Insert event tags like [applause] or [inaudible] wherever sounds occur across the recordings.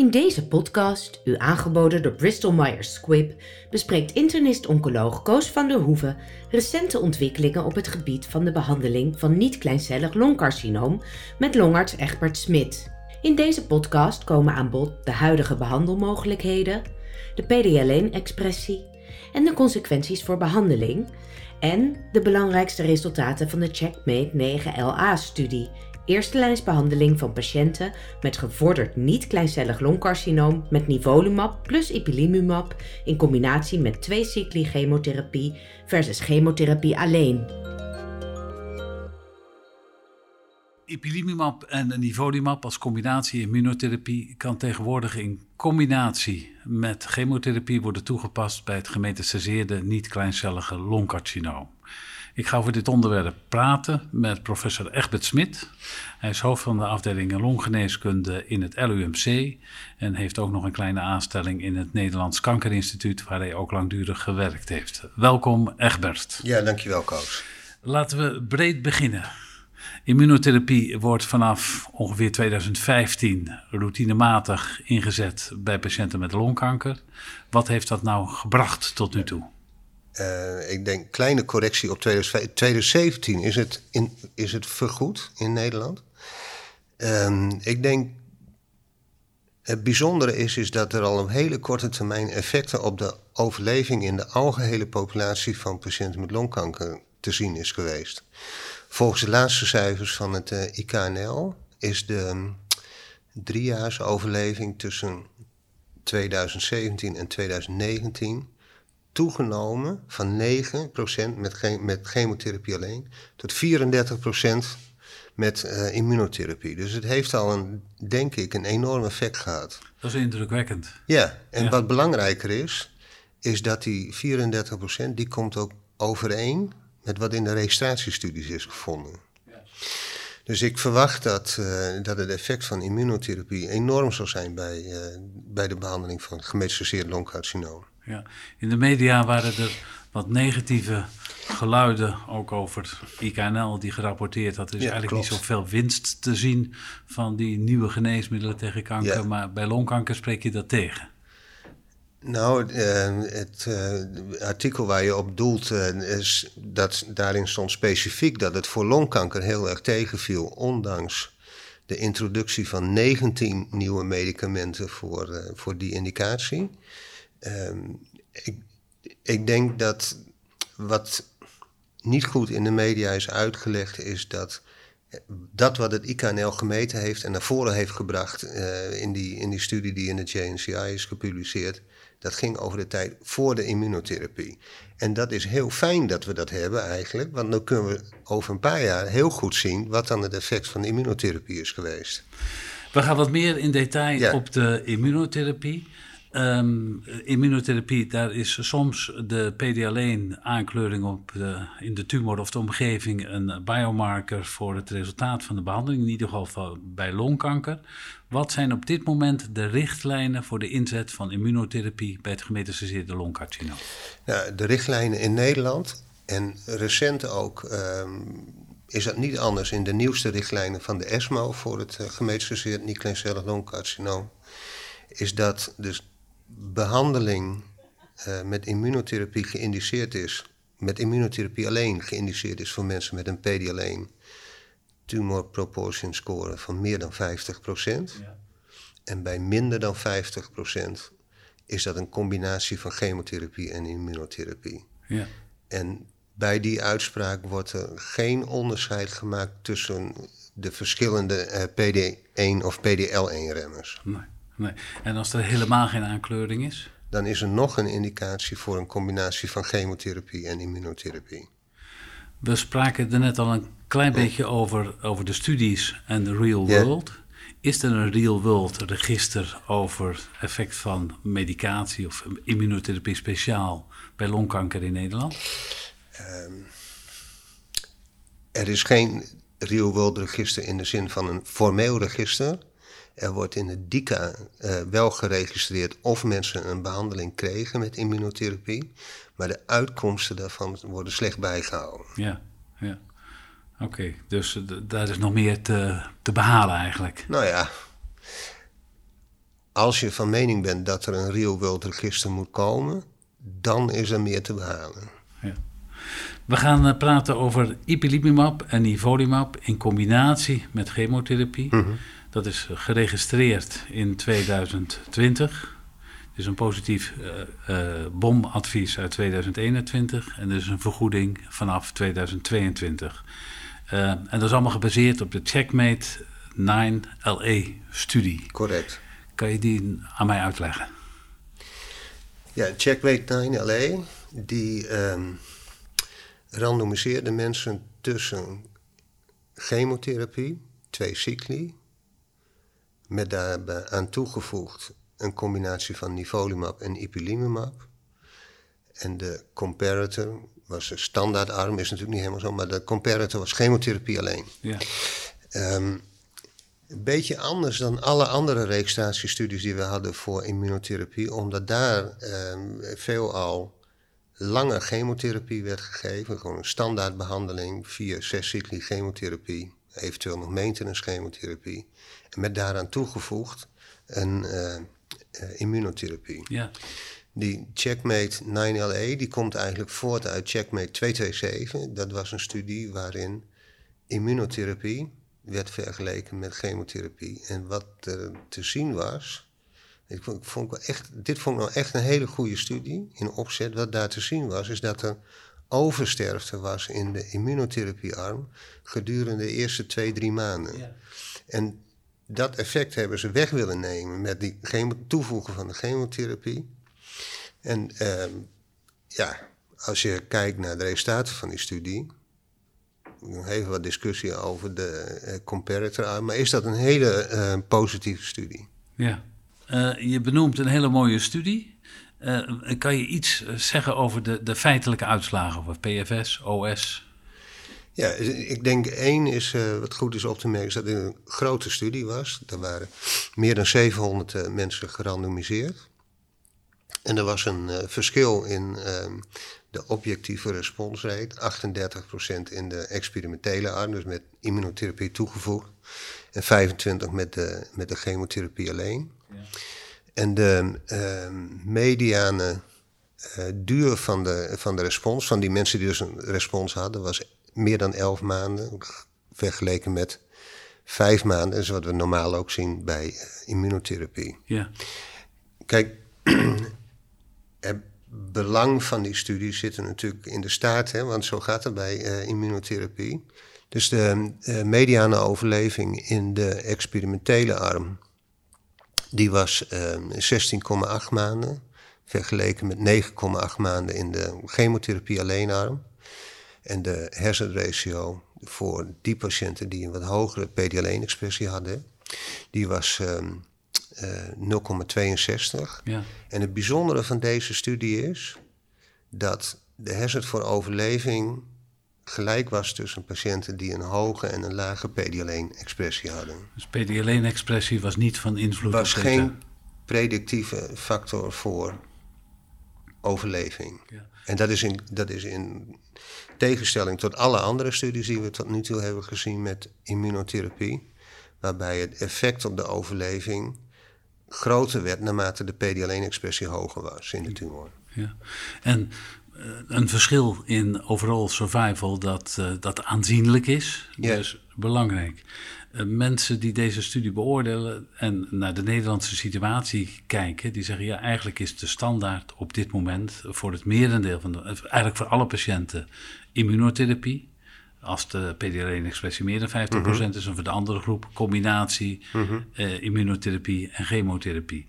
In deze podcast, u aangeboden door Bristol Myers Squibb, bespreekt internist-oncoloog Koos van der Hoeven recente ontwikkelingen op het gebied van de behandeling van niet-kleincellig longcarcinoom met longarts Egbert Smit. In deze podcast komen aan bod de huidige behandelmogelijkheden, de PD-L1-expressie en de consequenties voor behandeling en de belangrijkste resultaten van de Checkmate 9LA-studie eerste lijnsbehandeling van patiënten met gevorderd niet-kleincellig longcarcinoom met nivolumab plus ipilimumab in combinatie met twee cycli chemotherapie versus chemotherapie alleen. Ipilimumab en nivolumab als combinatie immunotherapie kan tegenwoordig in combinatie met chemotherapie worden toegepast bij het gemetastaseerde niet-kleincellige longcarcinoom. Ik ga over dit onderwerp praten met professor Egbert Smit. Hij is hoofd van de afdeling longgeneeskunde in het LUMC en heeft ook nog een kleine aanstelling in het Nederlands Kankerinstituut, waar hij ook langdurig gewerkt heeft. Welkom, Egbert. Ja, dankjewel, Koos. Laten we breed beginnen. Immunotherapie wordt vanaf ongeveer 2015 routinematig ingezet bij patiënten met longkanker. Wat heeft dat nou gebracht tot nu toe? Uh, ik denk kleine correctie op 2017 is het, in, is het vergoed in Nederland. Um, ik denk het bijzondere is, is dat er al op hele korte termijn effecten op de overleving in de algehele populatie van patiënten met longkanker te zien is geweest. Volgens de laatste cijfers van het uh, IKNL is de um, driejaarsoverleving tussen 2017 en 2019 toegenomen van 9% met, met chemotherapie alleen tot 34% met uh, immunotherapie. Dus het heeft al, een, denk ik, een enorm effect gehad. Dat is indrukwekkend. Ja, en wat belangrijker is, is dat die 34% die komt ook overeen met wat in de registratiestudies is gevonden. Ja. Dus ik verwacht dat, uh, dat het effect van immunotherapie enorm zal zijn bij, uh, bij de behandeling van gemetastaseerd longcarcinoom ja. In de media waren er wat negatieve geluiden ook over IKNL die gerapporteerd had. Er is eigenlijk niet zoveel winst te zien van die nieuwe geneesmiddelen tegen kanker. Maar bij longkanker spreek je dat tegen. Nou, uh, het uh, artikel waar je op doelt, uh, is dat daarin stond specifiek dat het voor longkanker heel erg tegenviel, ondanks de introductie van 19 nieuwe medicamenten voor, voor die indicatie. Um, ik, ik denk dat wat niet goed in de media is uitgelegd, is dat dat wat het IKNL gemeten heeft en naar voren heeft gebracht uh, in, die, in die studie die in de JNCI is gepubliceerd, dat ging over de tijd voor de immunotherapie. En dat is heel fijn dat we dat hebben eigenlijk, want dan kunnen we over een paar jaar heel goed zien wat dan het effect van de immunotherapie is geweest. We gaan wat meer in detail op de immunotherapie. Um, immunotherapie, daar is soms de PD-alleen-aankleuring op de, in de tumor of de omgeving een biomarker voor het resultaat van de behandeling, in ieder geval bij longkanker. Wat zijn op dit moment de richtlijnen voor de inzet van immunotherapie bij het gemetastaseerde longcarcinoom? De richtlijnen in Nederland en recent ook um, is dat niet anders in de nieuwste richtlijnen van de ESMO voor het uh, gemetastaseerd niet-kleincellig longcarcinoom is dat dus behandeling uh, met immunotherapie geïndiceerd is, met immunotherapie alleen geïndiceerd is voor mensen met een PD-alleen tumor proportion score van meer dan 50%. Ja. En bij minder dan 50% is dat een combinatie van chemotherapie en immunotherapie. Ja. En bij die uitspraak wordt er geen onderscheid gemaakt tussen de verschillende uh, eh, PD1 of PDL1-remmers. Nee. Nee. En als er helemaal geen aankleuring is? Dan is er nog een indicatie voor een combinatie van chemotherapie en immunotherapie. We spraken er net al een klein beetje over, over de studies en de real world. Is er een real world register over effect van medicatie of immunotherapie speciaal bij longkanker in Nederland? Um, er is geen real world register in de zin van een formeel register. Er wordt in het DICA uh, wel geregistreerd of mensen een behandeling kregen met immunotherapie, maar de uitkomsten daarvan worden slecht bijgehouden. Ja, ja. Oké, dus daar is nog meer te, te behalen eigenlijk. Nou ja, als je van mening bent dat er een real world register moet komen, dan is er meer te behalen. Ja. We gaan uh, praten over ipilimumab en nivolumab in combinatie met chemotherapie. Mhm. Dat is geregistreerd in 2020. Het is een positief uh, uh, bomadvies uit 2021 en er is een vergoeding vanaf 2022. en dat is allemaal gebaseerd op de Checkmate 9LA-studie. Correct. Kan je die aan mij uitleggen? Ja, Checkmate 9LA, die um, randomiseerde mensen tussen chemotherapie, twee cycli, met daarbij aan toegevoegd een combinatie van nivolumab en ipilimumab. En de comparator was een standaardarm, is natuurlijk niet helemaal zo, maar de comparator was chemotherapie alleen. Ja. Um, een beetje anders dan alle andere registratiestudies die we hadden voor immunotherapie, omdat daar um, veelal lange chemotherapie werd gegeven, gewoon een standaardbehandeling, via zes cycli chemotherapie, eventueel nog maintenance chemotherapie, en met daaraan toegevoegd een uh, uh, immunotherapie. Ja. Die Checkmate 9LA die komt eigenlijk voort uit Checkmate 227. Dat was een studie waarin immunotherapie werd vergeleken met chemotherapie. En wat er te zien was. Ik vond, ik vond echt, dit vond ik nou echt een hele goede studie in opzet. Wat daar te zien was, is dat er oversterfte was in de immunotherapiearm gedurende de eerste twee, drie maanden. Ja. En dat effect hebben ze weg willen nemen met die toevoegen van de chemotherapie. En uh, ja, als je kijkt naar de resultaten van die studie, nog even wat discussie over de uh, comparator maar is dat een hele uh, positieve studie? Ja, uh, je benoemt een hele mooie studie. Kan je iets zeggen over de, de feitelijke uitslagen, over PFS, OS? Ja, ik denk één is, uh, wat goed is op te merken, is dat het een grote studie was. Er waren meer dan 700 uh, mensen gerandomiseerd. En er was een verschil in de objectieve responsrate. 38% in de experimentele arm, dus met immunotherapie toegevoegd. En 25% met de, met de chemotherapie alleen. Ja. En de mediane duur van de, van de respons, van die mensen die dus een respons hadden, was meer dan 11 maanden, vergeleken met vijf maanden. Dat is wat we normaal ook zien bij immunotherapie. Ja. Kijk, het [clears throat] belang van die studie zit er natuurlijk in de staart, hè, want zo gaat het bij uh, immunotherapie. Dus de uh, mediane overleving in de experimentele arm, die was uh, 16,8 maanden, vergeleken met 9,8 maanden in de chemotherapie alleen arm. En de hersenratio voor die patiënten die een wat hogere PD-L1-expressie hadden, die was um, uh, 0,62. Ja. En het bijzondere van deze studie is dat de hersen voor overleving gelijk was tussen patiënten die een hoge en een lage PD-L1-expressie hadden. Dus PD-L1-expressie was niet van invloed was op geen predictieve factor voor overleving. Ja. En dat is, in, dat is in tegenstelling tot alle andere studies die we tot nu toe hebben gezien met immunotherapie, waarbij het effect op de overleving groter werd naarmate de PD-L1-expressie hoger was in de tumor. Ja. En een verschil in overall survival dat, uh, dat aanzienlijk is, dus belangrijk. Uh, mensen die deze studie beoordelen en naar de Nederlandse situatie kijken, die zeggen ja, eigenlijk is de standaard op dit moment voor het merendeel van de, eigenlijk voor alle patiënten immunotherapie. Als de PD-L1-expressie meer dan 50% is, en voor de andere groep combinatie uh, immunotherapie en chemotherapie.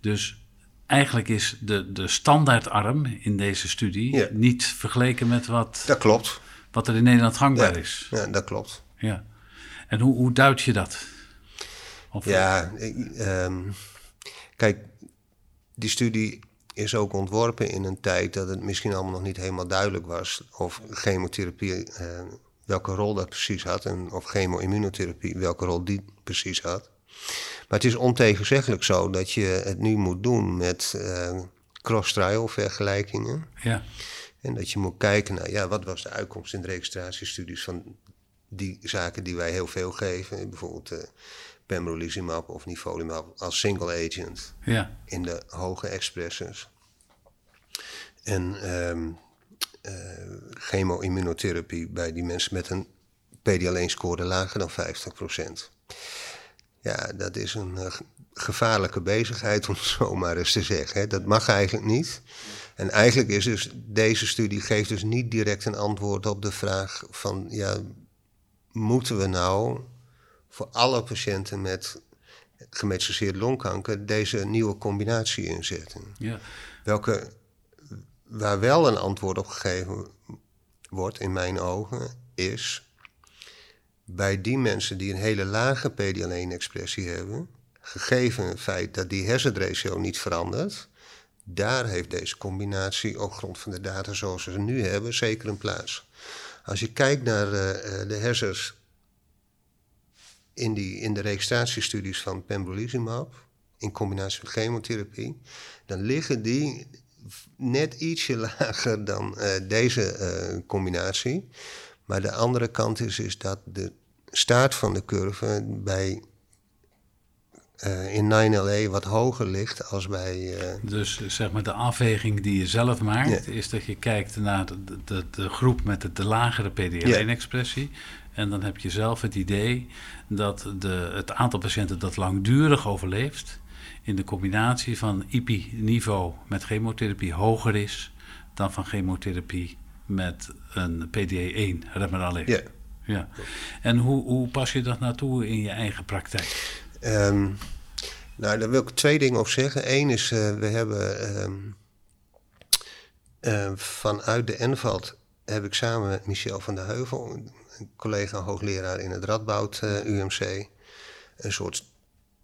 Dus eigenlijk is de, de standaardarm in deze studie Ja. niet vergeleken met wat, Dat klopt. wat er in Nederland gangbaar Ja. is. Ja, dat klopt. Ja. En hoe, hoe duid je dat? Of, Ja, ik, ehm, kijk, die studie is ook ontworpen in een tijd dat het misschien allemaal nog niet helemaal duidelijk was of chemotherapie, eh, welke rol dat precies had en of chemo-immunotherapie, welke rol die precies had. Maar het is ontegenzeggelijk zo dat je het nu moet doen met eh, cross-trial vergelijkingen. ja. En dat je moet kijken naar, ja, wat was de uitkomst in de registratiestudies van die zaken die wij heel veel geven. Bijvoorbeeld eh pembrolizumab of nivolumab als single agent Ja, in de hoge expressors. En ehm chemo-immunotherapie bij die mensen met een PD-alleen-score lager dan 50%. Ja, dat is een eh, ge- gevaarlijke bezigheid, [laughs] om het zo maar eens te zeggen. Hè. Dat mag eigenlijk niet. En eigenlijk is dus deze studie geeft dus niet direct een antwoord op de vraag van ja, moeten we nou voor alle patiënten met gemetastaseerd longkanker deze nieuwe combinatie inzetten? ja. Welke, waar wel een antwoord op gegeven wordt, in mijn ogen, is bij die mensen die een hele lage PD-L1-expressie hebben, gegeven het feit dat die hersenratio niet verandert, daar heeft deze combinatie op grond van de data zoals we ze nu hebben zeker een plaats. Als je kijkt naar eh, eh, de hersens in, die, in de registratiestudies van pembrolizumab, in combinatie met chemotherapie, dan liggen die net ietsje [laughs] lager dan eh, deze combinatie. Maar de andere kant is, is dat de staart van de curve bij, eh, in 9LA wat hoger ligt als bij... eh, Dus zeg maar de afweging die je zelf maakt, Ja. is dat je kijkt naar de, de, de groep met de, de lagere PD-L1-expressie. En dan heb je zelf het idee dat de, het aantal patiënten dat langdurig overleeft, in de combinatie van IPI-niveau met chemotherapie hoger is dan van chemotherapie met een PDE1-remmer alleen. ja. Ja. En hoe, hoe pas je dat nou toe in je eigen praktijk? Ehm, nou, daar wil ik twee dingen op zeggen. Eén is, eh, we hebben ehm, eh, vanuit de Envalt heb ik samen met Michel van der Heuvel, een collega hoogleraar in het Radboud eh, UMC, een soort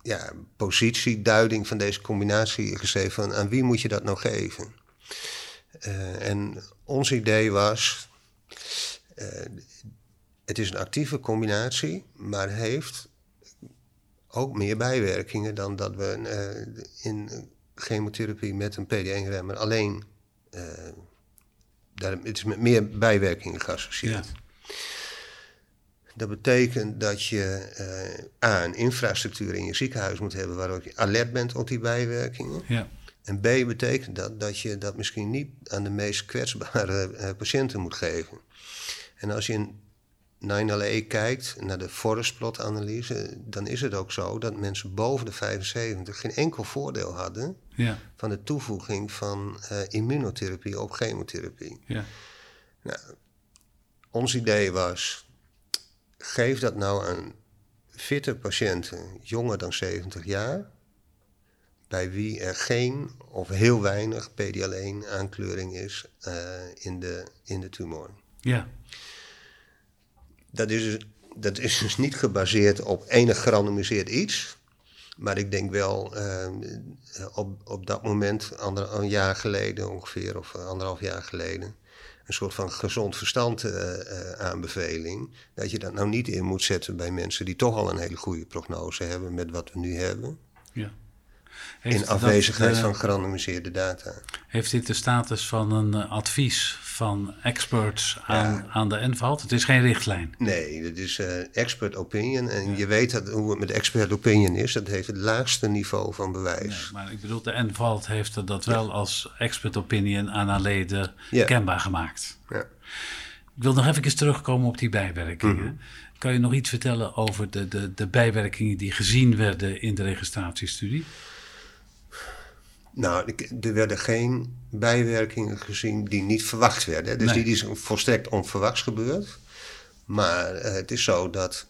ja, positieduiding van deze combinatie geschreven van aan wie moet je dat nou geven? Eh, en ons idee was, eh, het is een actieve combinatie, maar heeft ook meer bijwerkingen dan dat we eh, in chemotherapie met een PD-1-remmer alleen. eh, daar, het is met meer bijwerkingen geassocieerd. Ja. Dat betekent dat je eh, A, een infrastructuur in je ziekenhuis moet hebben waarop je alert bent op die bijwerkingen. Ja, En B betekent dat dat je dat misschien niet aan de meest kwetsbare eh, patiënten moet geven. En als je in 9LA kijkt naar de forest plot analyse, dan is het ook zo dat mensen boven de 75 geen enkel voordeel hadden ja, van de toevoeging van eh, immunotherapie op chemotherapie. ja. Ons idee was, geef dat nou aan fitte patiënten jonger dan 70 jaar, bij wie er geen of heel weinig PD-L1 aankleuring is eh, in, de, in de tumor. ja. Dat is, dus- dat is dus niet gebaseerd op enig gerandomiseerd iets. Maar ik denk wel eh, op, op dat moment, ander, een jaar geleden ongeveer, of anderhalf jaar geleden, een soort van gezond verstand eh, aanbeveling. Dat je dat nou niet in moet zetten bij mensen die toch al een hele goede prognose hebben met wat we nu hebben. ja. In Heeft afwezigheid eh, van gerandomiseerde data. Heeft dit de status van een eh, advies van experts aan, aan de NVALT? Het is geen richtlijn. Nee, dat is eh, expert opinion. En je weet dat, hoe het met expert opinion is. Dat heeft het laagste niveau van bewijs. Maar ik bedoel, de NVALT heeft dat wel als expert opinion aan haar leden kenbaar gemaakt. Ja. Ik wil nog even terugkomen op die bijwerkingen. Mhm. Kan je nog iets vertellen over de, de, de bijwerkingen die gezien werden in de registratiestudie? Nou, er werden geen bijwerkingen gezien die niet verwacht werden. Dus Nee. die is volstrekt onverwachts gebeurd. Maar eh, het is zo dat,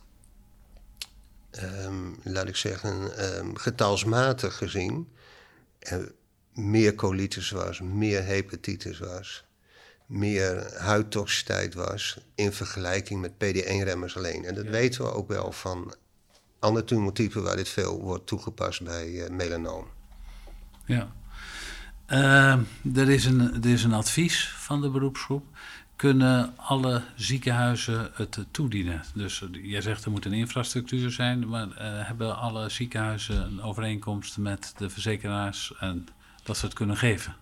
ehm, laat ik zeggen, ehm, getalsmatig gezien er meer colitis was, meer hepatitis was, meer huidtoxiciteit was in vergelijking met PD-1-remmers alleen. En dat weten we ook wel van andere tumortypen waar dit veel wordt toegepast bij eh, melanoom. Ja. Ehm, er, is een, er is een advies van de beroepsgroep. Kunnen alle ziekenhuizen het toedienen? Dus eh, jij zegt er moet een infrastructuur zijn, maar eh, hebben alle ziekenhuizen een overeenkomst met de verzekeraars en dat ze het kunnen geven?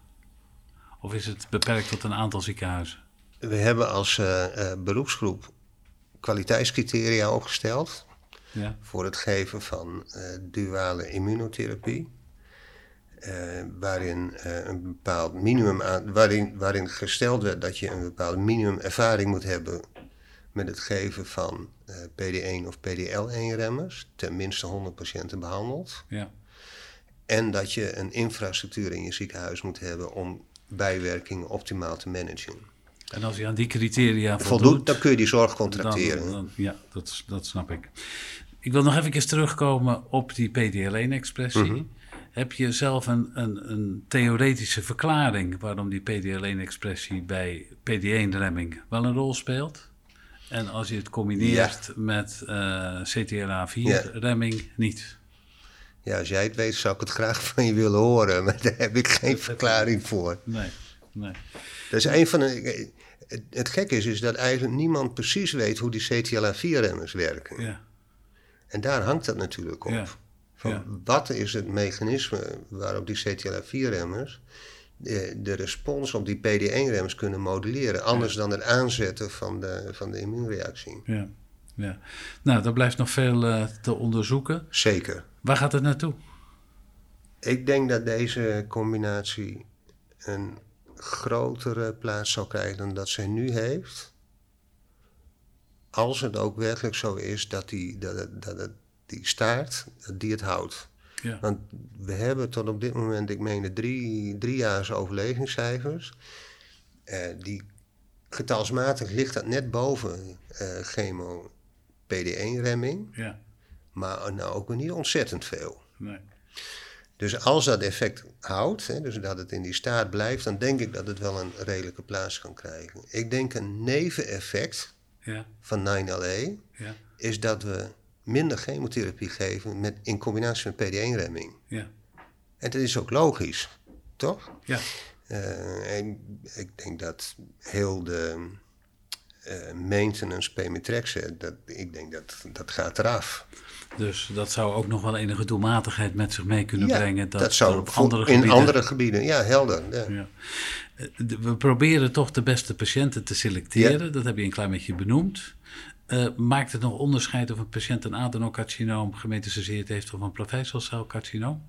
Of is het beperkt tot een aantal ziekenhuizen? We hebben als eh, beroepsgroep kwaliteitscriteria opgesteld. Ja. voor het geven van duale immunotherapie. Eh, waarin, eh, een bepaald minimum aan, waarin, waarin gesteld werd dat je een bepaalde minimum ervaring moet hebben met het geven van eh, PD1 of PDL1-remmers, tenminste 100 patiënten behandeld. Ja. En dat je een infrastructuur in je ziekenhuis moet hebben om bijwerkingen optimaal te managen. En als je aan die criteria voldoet, Voldoet, dan kun je die zorg contracteren. Dan, dan- ja, dat, dat snap ik. Ik wil nog even terugkomen op die PDL1-expressie. Mhm. Heb je zelf een, een, een theoretische verklaring waarom die PDL1-expressie bij PD1-remming wel een rol speelt? En als je het combineert met eh, CTLA4-remming niet? Ja, als jij het weet, zou ik het graag van je willen horen, maar daar heb ik geen verklaring voor. Nee, nee. Dat is een van de. Het gekke is, is dat eigenlijk niemand precies weet hoe die CTLA4-remmers werken. Ja, En daar hangt dat natuurlijk op. Ja, Van ja. Wat is het mechanisme waarop die CTLA4-remmers de, de respons op die PD1-remmers kunnen moduleren, anders dan het aanzetten van de, van de immuunreactie? ja, ja. Nou, er blijft nog veel eh, te onderzoeken. Zeker. Waar gaat het naartoe? Ik denk dat deze combinatie een grotere plaats zal krijgen dan dat zij nu heeft. Als het ook werkelijk zo is dat die, dat dat het, die staart, die het houdt. Ja, Want we hebben tot op dit moment, ik meen, drie, driejaars overlevingscijfers. Eh, die getalsmatig ligt dat net boven eh, chemo PD1-remming. ja, Maar nou ook weer niet ontzettend veel. nee. Dus als dat effect houdt, hè, dus dat het in die staat blijft, dan denk ik dat het wel een redelijke plaats kan krijgen. Ik denk een neveneffect Ja, van 9LA ja, is dat we minder chemotherapie geven met, in combinatie met PD1-remming. ja, En dat is ook logisch, toch? ja. Eh, en ik denk dat heel de eh, maintenance pemetrexen, dat, ik denk dat dat gaat eraf. Dus dat zou ook nog wel enige doelmatigheid met zich mee kunnen brengen. Dat, dat zou op andere in gebieden... andere gebieden, ja, helder. Ja. Ja. Eh, We proberen toch de beste patiënten te selecteren. Dat heb je een klein beetje benoemd. Eh, maakt het nog onderscheid of een patiënt een adenocarcinoom gemetastaseerd heeft of een plaveisselcelcarcinoom?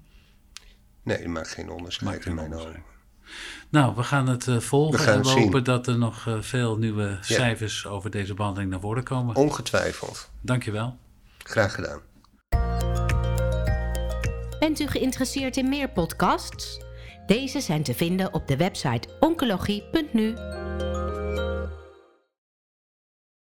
Nee, het maakt geen onderscheid Maakt in mijn ogen. Nou, we gaan het eh, volgen We gaan en we hopen dat er nog eh, veel nieuwe cijfers over deze behandeling naar voren komen. Ongetwijfeld. Dankjewel. Graag gedaan. Bent u geïnteresseerd in meer podcasts? Deze zijn te vinden op de website oncologie.nu.